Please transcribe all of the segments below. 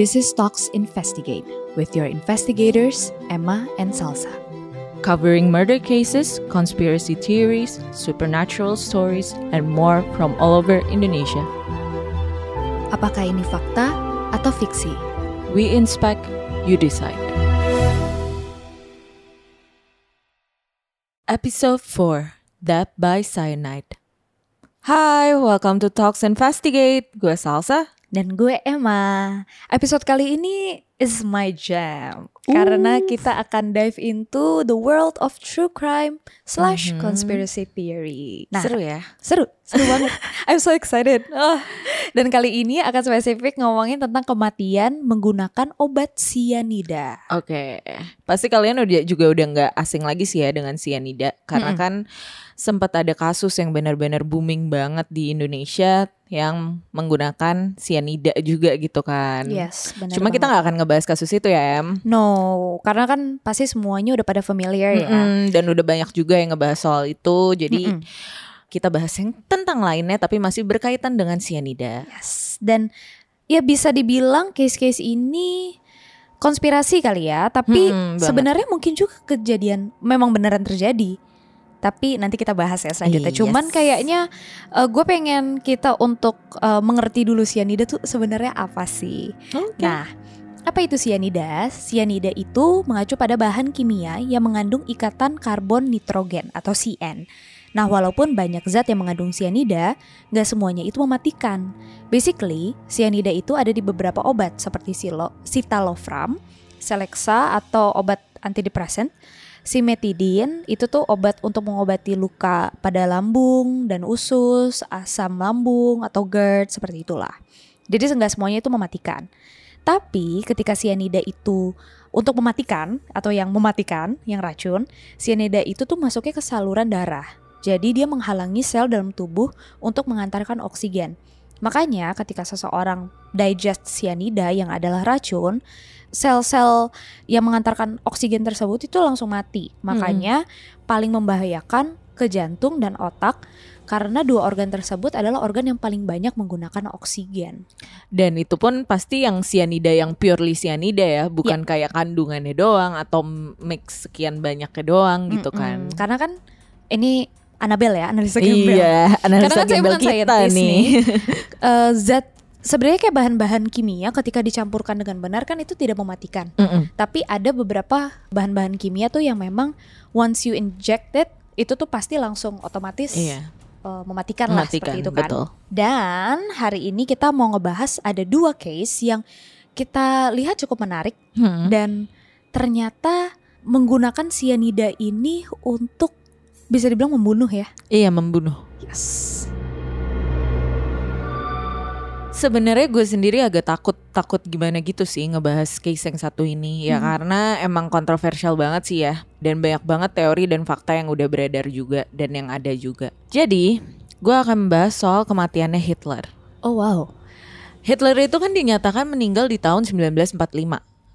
This is Talks Investigate with your investigators, Emma and Salsa. covering murder cases, conspiracy theories, supernatural stories, and more from all over Indonesia. Apakah ini fakta atau fiksi? We inspect, you decide. Episode 4 Death by Cyanide. Hi, welcome to Talks Investigate. Gue Salsa. Dan gue Emma. Episode kali ini is my jam. Karena kita akan dive into the world of true crime slash conspiracy theory. Nah, Seru ya? Seru, seru banget. I'm so excited. Oh. Dan kali ini akan spesifik ngomongin tentang kematian menggunakan obat sianida. Oke, pasti kalian udah juga udah nggak asing lagi sih ya dengan cyanida karena kan sempat ada kasus yang benar-benar booming banget di Indonesia yang menggunakan cyanida juga gitu kan. Yes, benar. Cuma kita nggak akan ngebahas kasus itu ya, Em. No, karena kan pasti semuanya udah pada familiar ya. Mm-mm, dan udah banyak juga yang ngebahas soal itu. Jadi Mm-mm. kita bahas yang tentang lainnya tapi masih berkaitan dengan cyanida. Yes. Dan ya bisa dibilang case-case ini konspirasi kali ya, tapi banget. sebenarnya mungkin juga kejadian memang beneran terjadi. Tapi nanti kita bahas ya selanjutnya. Yes. Cuman kayaknya gue pengen kita untuk eh, mengerti dulu sianida tuh sebenarnya apa sih? Oke. Nah, apa itu sianida? Sianida itu mengacu pada bahan kimia yang mengandung ikatan karbon nitrogen atau CN. Nah, walaupun banyak zat yang mengandung sianida, nggak semuanya itu mematikan. Basically, sianida itu ada di beberapa obat seperti silo, citalopram, Celexa atau obat antidepresan, Simetidin itu tuh obat untuk mengobati luka pada lambung dan usus, asam lambung atau GERD seperti itulah. Jadi nggak semuanya itu mematikan. Tapi ketika sianida itu untuk mematikan atau yang mematikan, yang racun, sianida itu tuh masuknya ke saluran darah. Jadi dia menghalangi sel dalam tubuh untuk mengantarkan oksigen. Makanya ketika seseorang digest sianida yang adalah racun, sel-sel yang mengantarkan oksigen tersebut itu langsung mati. Makanya paling membahayakan ke jantung dan otak karena dua organ tersebut adalah organ yang paling banyak menggunakan oksigen. Dan itu pun pasti yang cyanida yang purely cyanida ya, bukan kayak kandungannya doang atau mix sekian banyaknya doang gitu kan. Karena kan ini Anabel ya, analisa gembel. Iya, Karena analisa kan saya bukan kita nih. nih. Eh, zat sebenarnya kayak bahan-bahan kimia ketika dicampurkan dengan benar kan itu tidak mematikan. Mm-mm. Tapi ada beberapa bahan-bahan kimia tuh yang memang once you inject it itu tuh pasti langsung otomatis Iya, eh, mematikan, lah mematikan, seperti itu kan. betul. Dan hari ini kita mau ngebahas ada dua case yang kita lihat cukup menarik Hmm. dan ternyata menggunakan sianida ini untuk bisa dibilang membunuh ya. Iya, membunuh. Yes. Sebenarnya gue sendiri agak takut takut gimana gitu sih ngebahas case yang satu ini ya Hmm. karena emang kontroversial banget sih ya dan banyak banget teori dan fakta yang udah beredar juga dan yang ada juga. Jadi gue akan membahas soal kematiannya Hitler. Oh wow. Hitler itu kan dinyatakan meninggal di tahun 1945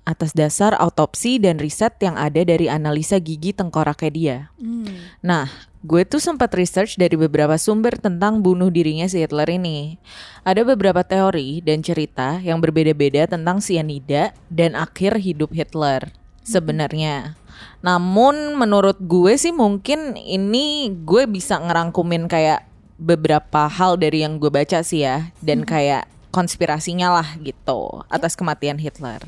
atas dasar autopsi dan riset yang ada dari analisa gigi tengkoraknya dia. Hmm. Nah, gue tuh sempat research dari beberapa sumber tentang bunuh dirinya si Hitler ini. Ada beberapa teori dan cerita yang berbeda-beda tentang cyanida dan akhir hidup Hitler sebenarnya. Namun menurut gue sih mungkin ini gue bisa ngerangkumin kayak beberapa hal dari yang gue baca sih ya dan kayak konspirasinya lah gitu atas kematian Hitler.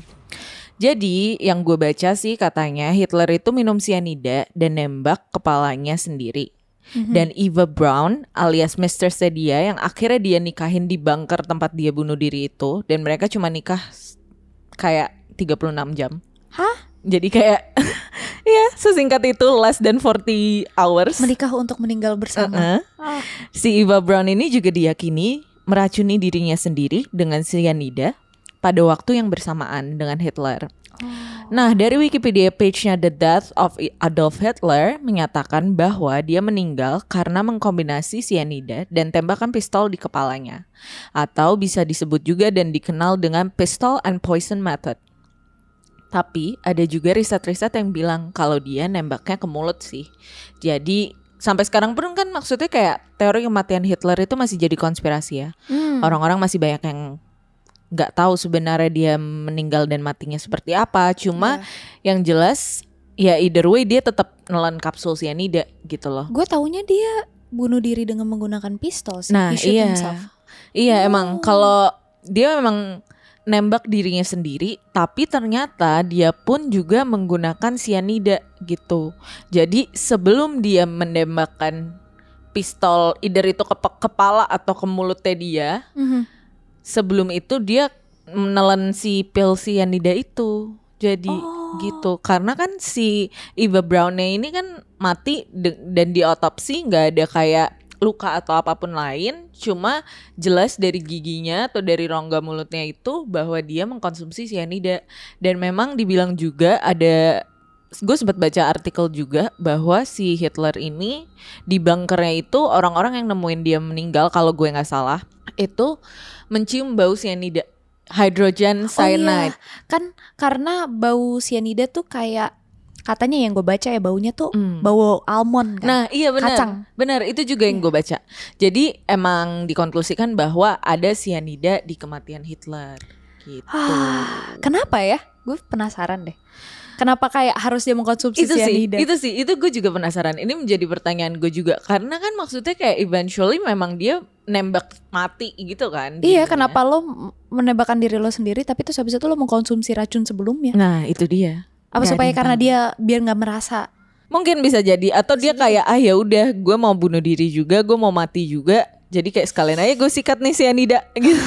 Jadi yang gue baca sih katanya Hitler itu minum cyanida dan nembak kepalanya sendiri. Dan Eva Brown alias Mr. Sedia yang akhirnya dia nikahin di bunker tempat dia bunuh diri itu dan mereka cuma nikah kayak 36 jam. Hah? Jadi kayak ya sesingkat itu less than 40 hours. Menikah untuk meninggal bersama. Ah. Si Eva Brown ini juga diyakini meracuni dirinya sendiri dengan cyanida pada waktu yang bersamaan dengan Hitler. Nah, dari Wikipedia page-nya The Death of Adolf Hitler menyatakan bahwa dia meninggal karena mengkombinasi cyanida dan tembakan pistol di kepalanya. Atau bisa disebut juga dan dikenal dengan pistol and poison method. Tapi ada juga riset-riset yang bilang kalau dia nembaknya ke mulut sih. Jadi sampai sekarang pun kan maksudnya kayak teori kematian Hitler itu masih jadi konspirasi ya. Hmm. Orang-orang masih banyak yang nggak tahu sebenarnya dia meninggal dan matinya seperti apa. Cuma Iya. yang jelas ya either way dia tetap nelan kapsul cyanida gitu loh. Gue taunya dia bunuh diri dengan menggunakan pistol sih. Nah, iya. himself. Iya Oh. emang kalau dia memang nembak dirinya sendiri, tapi ternyata dia pun juga menggunakan cyanida gitu. Jadi sebelum dia menembakkan pistol, either itu ke kepala atau ke mulutnya dia, Mhm. Sebelum itu dia menelan si pil cyanida itu. Jadi Oh. gitu. Karena kan si Eva Brownnya ini kan mati dan di otopsi nggak ada kayak luka atau apa pun lain, cuma jelas dari giginya atau dari rongga mulutnya itu bahwa dia mengkonsumsi cyanida dan memang dibilang juga ada gue sempat baca artikel juga bahwa si Hitler ini di bunkernya itu orang-orang yang nemuin dia meninggal kalau gue nggak salah itu mencium bau cyanida hydrogen Oh iya, cyanide kan karena bau cyanida tuh kayak katanya yang gue baca ya baunya tuh Hmm. bau almond kan. Nah iya benar Kacang. Benar itu juga yang gue baca Jadi emang dikonklusikan bahwa ada cyanida di kematian Hitler Gitu Ah, kenapa ya? Gue penasaran deh. Kenapa kayak harus dia mengkonsumsi itu sih, cyanida? itu sih, itu gue juga penasaran. Ini menjadi pertanyaan gue juga karena kan maksudnya kayak eventually memang dia nembak mati gitu kan. Iya, dirinya. kenapa lo menembakkan diri lo sendiri tapi terus habis itu lo mengkonsumsi racun sebelumnya? Nah itu dia. Apa ada supaya karena tahu. dia biar nggak merasa Mungkin bisa jadi atau dia kayak ah ya udah gue mau bunuh diri juga, gue mau mati juga. Jadi kayak sekalian aja gue sikat nih cyanida gitu.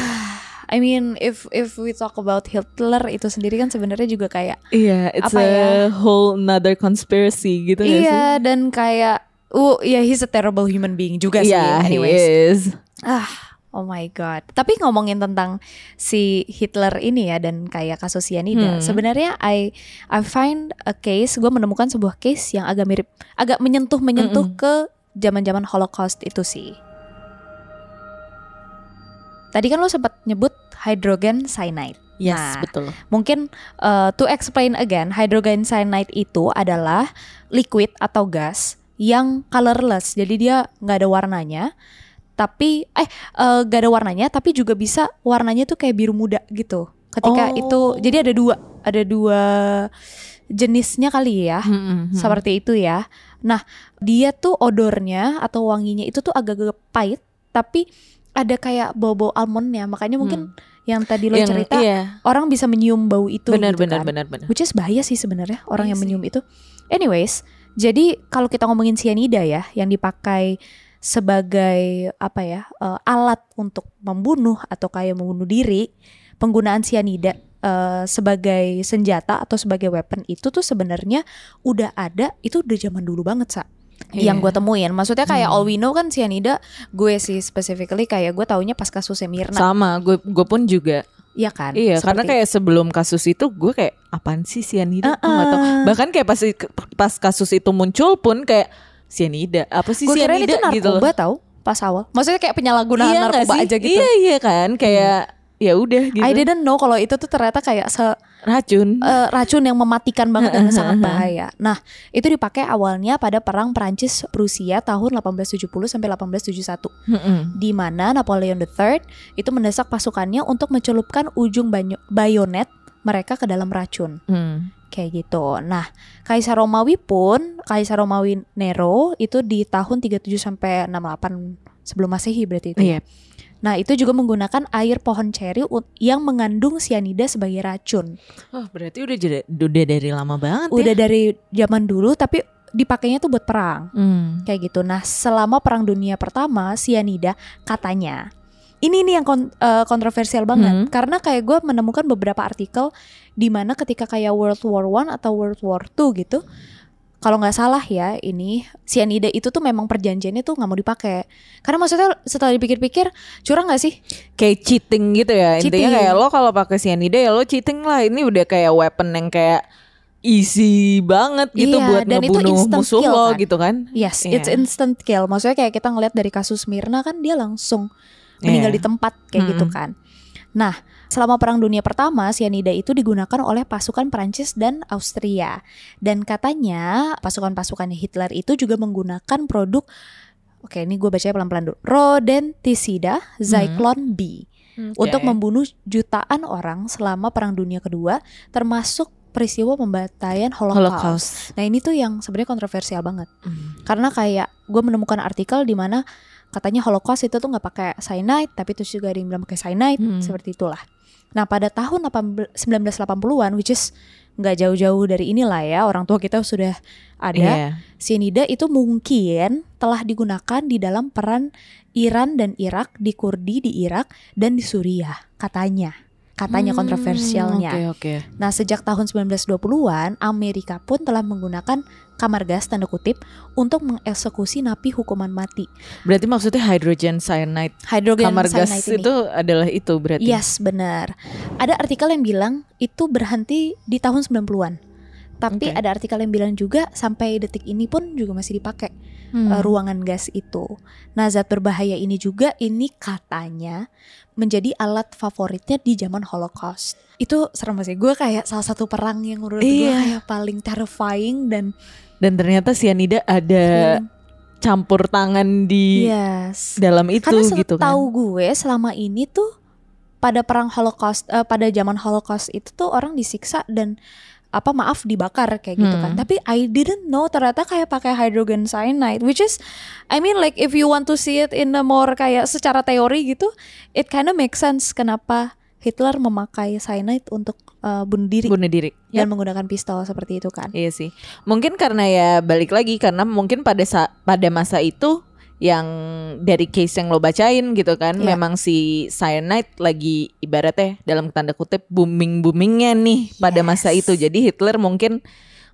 I mean if if we talk about Hitler itu sendiri kan sebenarnya juga kayak Iya, it's Apa a ya? whole another conspiracy gitu nggak sih? iya dan kayak uh ya he's a terrible human being juga sih Iya, he anyways. is. Ah, oh my god. Tapi ngomongin tentang si Hitler ini ya dan kayak kasus cyanida, Hmm. sebenarnya I I find a case, gue menemukan sebuah case yang agak mirip, agak menyentuh menyentuh Mm-mm. ke zaman-zaman Holocaust itu sih. Tadi kan lo sempat nyebut hydrogen cyanide. Yes, Nah, betul. Mungkin uh, to explain again, hydrogen cyanide itu adalah liquid atau gas yang colorless. Jadi dia nggak ada warnanya. Tapi eh uh, nggak ada warnanya, tapi juga bisa warnanya tuh kayak biru muda gitu. Ketika Oh. itu, jadi ada dua, ada dua jenisnya kali ya. Hmm, hmm, hmm. Seperti itu ya. Nah, dia tuh odornya atau wanginya itu tuh agak-agak pahit, tapi ada kayak bau-bau almondnya. Makanya mungkin yang tadi lo Hmm. Yang- cerita iya. orang bisa menyium bau itu benar gitu benar kan. benar benar. Which is bahaya sih sebenarnya orang Iya yang sih. menyium itu. Anyways, jadi kalau kita ngomongin cyanida ya yang dipakai sebagai apa ya eh, alat untuk membunuh atau kayak membunuh diri, penggunaan cyanida eh, sebagai senjata atau sebagai weapon itu tuh sebenarnya udah ada itu udah zaman dulu banget sa yang Iya. gue temuin maksudnya kayak Hmm. all we know kan cyanida gue sih specifically kayak gue taunya pas kasusnya Mirna Sama, gue gue pun juga. Iya kan Iya, karena Seperti- kayak sebelum kasus itu gue kayak apaan sih? Gue nggak tahu. Uh-uh. Bahkan kayak pas pas kasus itu muncul pun kayak cyanida. Apa sih Gue kirain cyanida itu gitu loh. narkoba tau pas awal. Maksudnya kayak penyalahgunaan Iya narkoba aja gitu. Iya iya kan, kayak ya udah gitu. I didn't know kalau itu tuh ternyata kayak se Racun. eh, racun yang mematikan banget dan sangat bahaya. Nah, itu dipakai awalnya pada perang Prancis Prusia tahun 1870 sampai 1871 Mm-mm. di mana Napoleon III itu mendesak pasukannya untuk mencelupkan ujung bayonet mereka ke dalam racun. Hmm. Kayak gitu. Nah, Kaisar Romawi pun, Kaisar Romawi Nero itu di tahun 37 sampai 68 sebelum Masehi berarti itu. ya? Iya. Nah, itu juga menggunakan air pohon ceri yang mengandung sianida sebagai racun. Oh, berarti udah jadi udah dari lama banget Udah ya. dari zaman dulu tapi dipakainya tuh buat perang. Hmm. Kayak gitu. Nah, selama Perang Dunia Pertama, sianida katanya ini nih yang kon- eh, kontroversial banget Hmm. karena kayak gue menemukan beberapa artikel di mana ketika kayak World War One atau World War Two gitu, kalau nggak salah ya ini sianida itu tuh memang perjanjiannya tuh nggak mau dipakai karena maksudnya setelah dipikir-pikir curang nggak sih? Kayak cheating gitu ya. Cheating. Intinya kayak lo kalau pakai cyanida ya lo cheating lah. Ini udah kayak weapon yang kayak easy banget gitu Iya, buat dan itu ngebunuh instant musuh kill lo kan. gitu kan. Yes, Iya. it's instant kill. Maksudnya kayak kita ngeliat dari kasus Mirna kan dia langsung meninggal Iya. di tempat kayak gitu Mm-mm. kan. Nah, selama Perang Dunia Pertama, sianida itu digunakan oleh pasukan Prancis dan Austria. Dan katanya pasukan-pasukan Hitler itu juga menggunakan produk Oke, ini gue bacanya pelan-pelan dulu. Rodenticida Zyklon B. untuk membunuh jutaan orang selama Perang Dunia Kedua, termasuk peristiwa pembantaian Holocaust. Holocaust. Nah ini tuh yang sebenarnya kontroversial banget, Hmm. karena kayak gue menemukan artikel di mana katanya Holocaust itu tuh nggak pakai cyanide, tapi terus juga ada yang bilang pakai cyanide, Hmm. seperti itulah. Nah pada tahun 18 1980-an, which is nggak jauh-jauh dari inilah ya, orang tua kita sudah ada. Cyanida itu mungkin telah digunakan di dalam peran Iran dan Irak di Kurdi di Irak dan di Suriah katanya katanya Hmm, kontroversialnya. Oke oke. Nah, sejak tahun 1920-an Amerika pun telah menggunakan kamar gas tanda kutip untuk mengeksekusi napi hukuman mati. Berarti maksudnya hydrogen cyanide. Hydrogen Kamar gas cyanide ini. itu adalah itu berarti. Yes, benar. Ada artikel yang bilang itu berhenti di tahun 90-an. Tapi Oke. ada artikel yang bilang juga sampai detik ini pun juga masih dipakai Hmm. uh, ruangan gas itu. Nah, zat berbahaya ini juga ini katanya menjadi alat favoritnya di zaman Holocaust. Itu serem sih. Gue kayak salah satu perang yang menurut gue Iya. kayak paling terrifying dan Dan ternyata cyanida ada campur tangan di yes. dalam itu Karena gitu kan. setahu gue selama ini tuh pada perang Holocaust eh, pada zaman Holocaust itu tuh orang disiksa dan apa maaf dibakar kayak gitu kan. Hmm. Tapi I didn't know ternyata kayak pakai hydrogen cyanide which is I mean like if you want to see it in a more kayak secara teori gitu it kind of make sense kenapa Hitler memakai cyanide untuk eh, bunuh diri bunuh diri. dan menggunakan pistol seperti itu kan. Iya sih. Mungkin karena ya balik lagi karena mungkin pada sa pada masa itu yang dari case yang lo bacain gitu kan Iya. memang si cyanide lagi ibaratnya dalam tanda kutip booming boomingnya nih pada masa Yes. itu jadi Hitler mungkin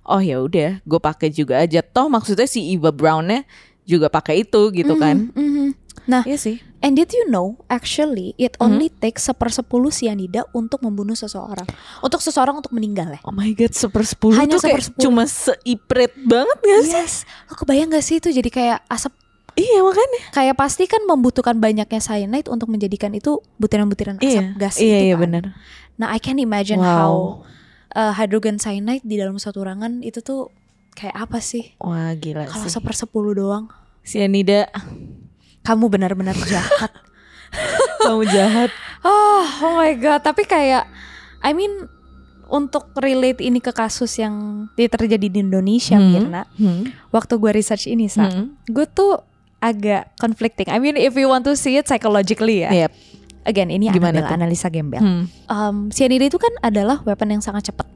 oh ya udah gue pakai juga aja toh maksudnya si Eva Brownnya juga pakai itu gitu kan Mhm, mhm. Nah, Iya sih And did you know actually it Hmm? only takes sepersepuluh cyanida untuk membunuh seseorang. Untuk seseorang untuk meninggal ya. oh my god sepersepuluh Hanya tuh kayak cuma seipret banget gak sih Yes. Lo kebayang gak sih itu jadi kayak asap iya makanya kayak pasti kan membutuhkan banyaknya cyanide untuk menjadikan itu butiran-butiran asap iya gas iya itu iya kan. benar Nah, I can imagine Wow. how uh, hydrogen cyanide di dalam satu ruangan itu tuh kayak apa sih? wah gila Kalau sih sepersepuluh doang, cyanida kamu benar-benar jahat. kamu jahat Oh, oh my god, tapi kayak I mean untuk relate ini ke kasus yang di- terjadi di Indonesia, Hmm. Mirna. Hmm. Waktu gue research ini, Sa, Hmm. gue tuh agak conflicting. I mean, if you want to see it psychologically ya. Yep. Again, ini Gimana adalah tuh? analisa gembel. Hmm. Um, cyanida itu kan adalah weapon yang sangat cepat.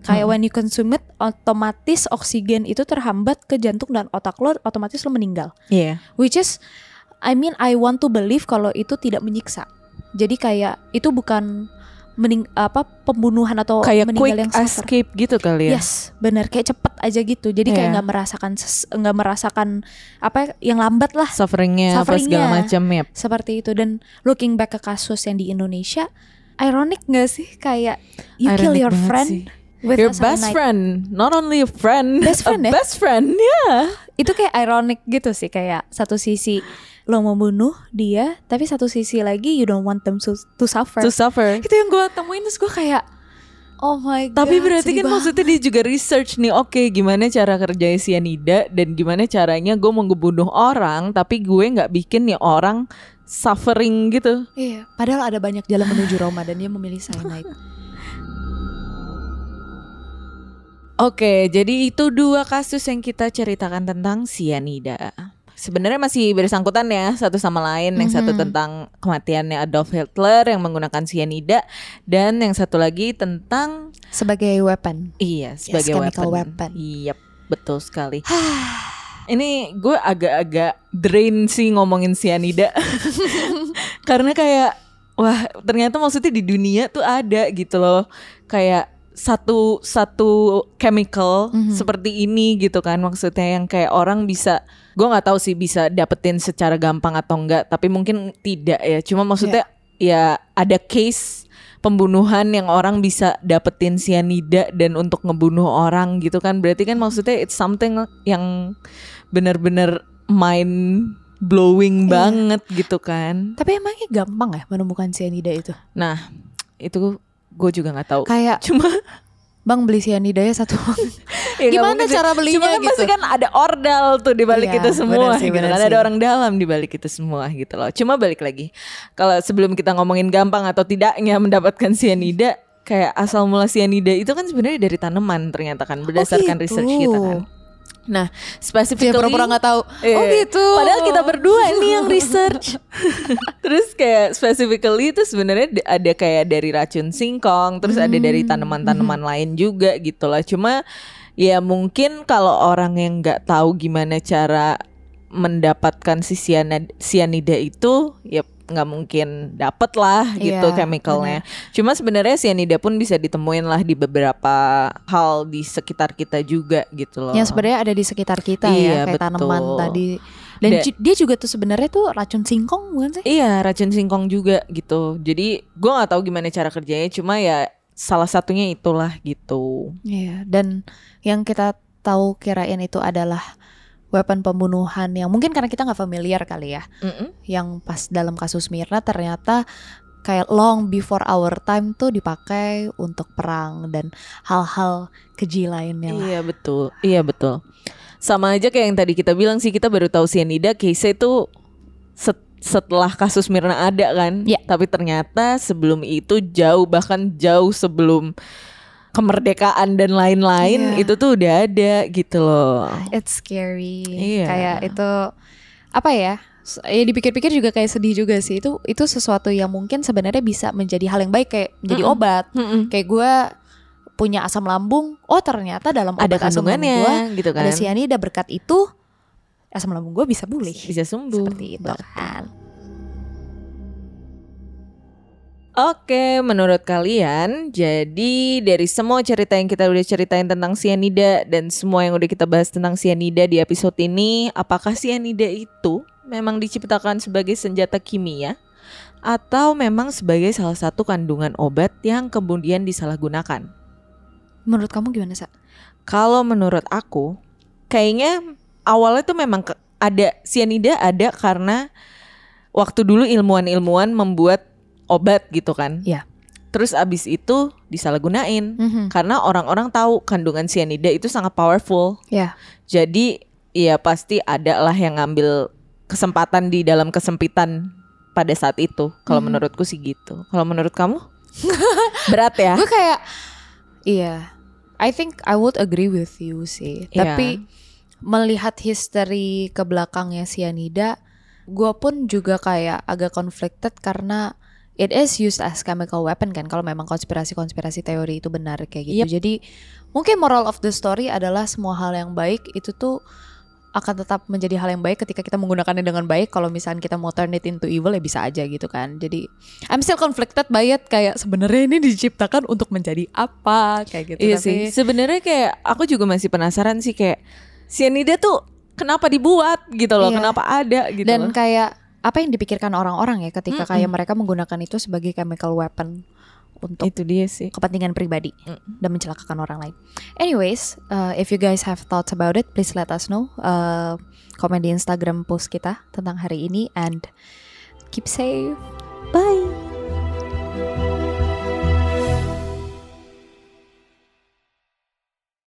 Kayak Hmm. when you consume it, otomatis oksigen itu terhambat ke jantung dan otak lo, otomatis lo meninggal. Iya. Which is, I mean, I want to believe kalau itu tidak menyiksa. Jadi kayak itu bukan mening apa pembunuhan atau Kayak meninggal quick yang suffer. escape gitu kali ya. Yes, benar kayak cepet aja gitu. Jadi kayak Iya. nggak merasakan nggak merasakan apa yang lambat lah Sufferingnya apa Sufferingnya. segala macam ya. seperti itu. Dan looking back ke kasus yang di Indonesia, ironic nggak sih kayak you kill Ironic your banget friend sih. with Your best cyanide. friend, not only a friend, Best friend a ya? best friend, ya. Itu kayak ironic gitu sih kayak satu sisi lo membunuh dia, tapi satu sisi lagi you don't want them to, to suffer. To suffer. itu yang gue temuin terus gue kayak oh my god. Tapi berarti kan banget. maksudnya dia juga research nih, oke gimana cara kerja cyanida dan gimana caranya gue mau ngebunuh orang, tapi gue nggak bikin nih orang suffering gitu. Iya, padahal ada banyak jalan menuju Roma dan dia memilih cyanide. Oke, jadi itu dua kasus yang kita ceritakan tentang cyanida. Sebenarnya masih bersangkutan ya satu sama lain. Yang satu Mhm. tentang kematiannya Adolf Hitler yang menggunakan cyanida dan yang satu lagi tentang Sebagai weapon. iya sebagai chemical weapon. weapon. Iya, betul sekali. Ini gue agak-agak drain sih ngomongin cyanida. Karena kayak wah, ternyata maksudnya di dunia tuh ada gitu loh. Kayak satu satu chemical Mhm. seperti ini gitu kan maksudnya yang kayak orang bisa gue nggak tahu sih bisa dapetin secara gampang atau enggak tapi mungkin tidak ya cuma maksudnya ya ada case pembunuhan yang orang bisa dapetin cyanida dan untuk ngebunuh orang gitu kan berarti kan maksudnya it's something yang bener-bener mind blowing Iya. banget gitu kan Tapi emangnya gampang ya menemukan cyanida itu? nah itu gue juga nggak tahu Kayak cuma Bang beli cyanida ya satu Ya, Gimana cara belinya Cuma kan pasti gitu? kan ada ordal tuh di balik Iya, itu semua sih, gitu kan. sih. Ada orang dalam di balik itu semua gitu loh. Cuma balik lagi. Kalau sebelum kita ngomongin gampang atau tidaknya mendapatkan sianida, kayak asal mula sianida itu kan sebenarnya dari tanaman ternyata kan berdasarkan gitu. research kita kan. Nah, Dia specifically pura-pura nggak tahu. Iya. Oh gitu. Padahal kita berdua nih yang research. terus kayak specifically itu sebenarnya ada kayak dari racun singkong, terus ada dari tanaman-tanaman lain juga gitu lah. Cuma ya mungkin kalau orang yang nggak tahu gimana cara mendapatkan si cyanida itu ya nggak mungkin dapet lah gitu Iya, chemicalnya. Cuma sebenarnya cyanida pun bisa ditemuin lah di beberapa hal di sekitar kita juga gitu loh. Yang sebenarnya ada di sekitar kita Iya, ya, kayak betul. tanaman tadi. Dan Da- dia juga tuh sebenarnya tuh racun singkong bukan sih? Iya racun singkong juga gitu. Jadi gue nggak tahu gimana cara kerjanya. Cuma ya salah satunya itulah gitu. Iya, dan yang kita tahu kirain itu adalah weapon pembunuhan yang mungkin karena kita nggak familiar kali ya. Mm-mm. Yang pas dalam kasus Mirna ternyata kayak long before our time tuh dipakai untuk perang dan hal-hal keji lainnya lah. Iya betul. Iya betul. Sama aja kayak yang tadi kita bilang sih kita baru tahu cyanida case itu set- setelah kasus Mirna ada kan. Iya. Tapi ternyata sebelum itu jauh bahkan jauh sebelum kemerdekaan dan lain-lain Iya. itu tuh udah ada gitu loh. It's scary. Iya. Kayak itu apa ya? Ya dipikir-pikir juga kayak sedih juga sih. Itu itu sesuatu yang mungkin sebenarnya bisa menjadi hal yang baik kayak menjadi Mm-mm. obat. Mm-mm. Kayak gue punya asam lambung. Oh ternyata dalam Ada obat asam lambung kandungannya gue gitu kan. ada sianida berkat itu asam lambung gue bisa pulih. Bisa sembuh. Seperti itu kan. Oke, menurut kalian, jadi dari semua cerita yang kita udah ceritain tentang sianida dan semua yang udah kita bahas tentang sianida di episode ini, apakah sianida itu memang diciptakan sebagai senjata kimia atau memang sebagai salah satu kandungan obat yang kemudian disalahgunakan? Menurut kamu gimana sa? Kalau menurut aku, kayaknya awalnya tuh memang ada sianida ada karena waktu dulu ilmuwan-ilmuwan membuat obat gitu kan. Iya. Terus abis itu disalahgunain Mhm. karena orang-orang tahu kandungan sianida itu sangat powerful. Ya. Jadi ya pasti ada lah yang ngambil kesempatan di dalam kesempitan pada saat itu. Kalau Mhm. menurutku sih gitu. Kalau menurut kamu? Berat ya? Gue kayak iya. I think I would agree with you sih. Iya. Tapi melihat history ke belakangnya sianida, gue pun juga kayak agak conflicted karena it is used as chemical weapon kan kalau memang konspirasi-konspirasi teori itu benar kayak gitu. Yep. Jadi mungkin moral of the story adalah semua hal yang baik itu tuh akan tetap menjadi hal yang baik ketika kita menggunakannya dengan baik. Kalau misalnya kita mau turn it into evil ya bisa aja gitu kan. Jadi I'm still conflicted by it kayak sebenarnya ini diciptakan untuk menjadi apa kayak gitu. Iya Tapi sih. Sebenarnya kayak aku juga masih penasaran sih kayak sianida tuh kenapa dibuat gitu loh, Iya. kenapa ada gitu dan loh. kayak apa yang dipikirkan orang-orang ya ketika Mm-mm. kayak mereka menggunakan itu sebagai chemical weapon untuk Itu dia sih. kepentingan pribadi Mm. dan mencelakakan orang lain. Anyways, uh, if you guys have thoughts about it, please let us know. Uh, komen di Instagram post kita tentang hari ini and keep safe. Bye.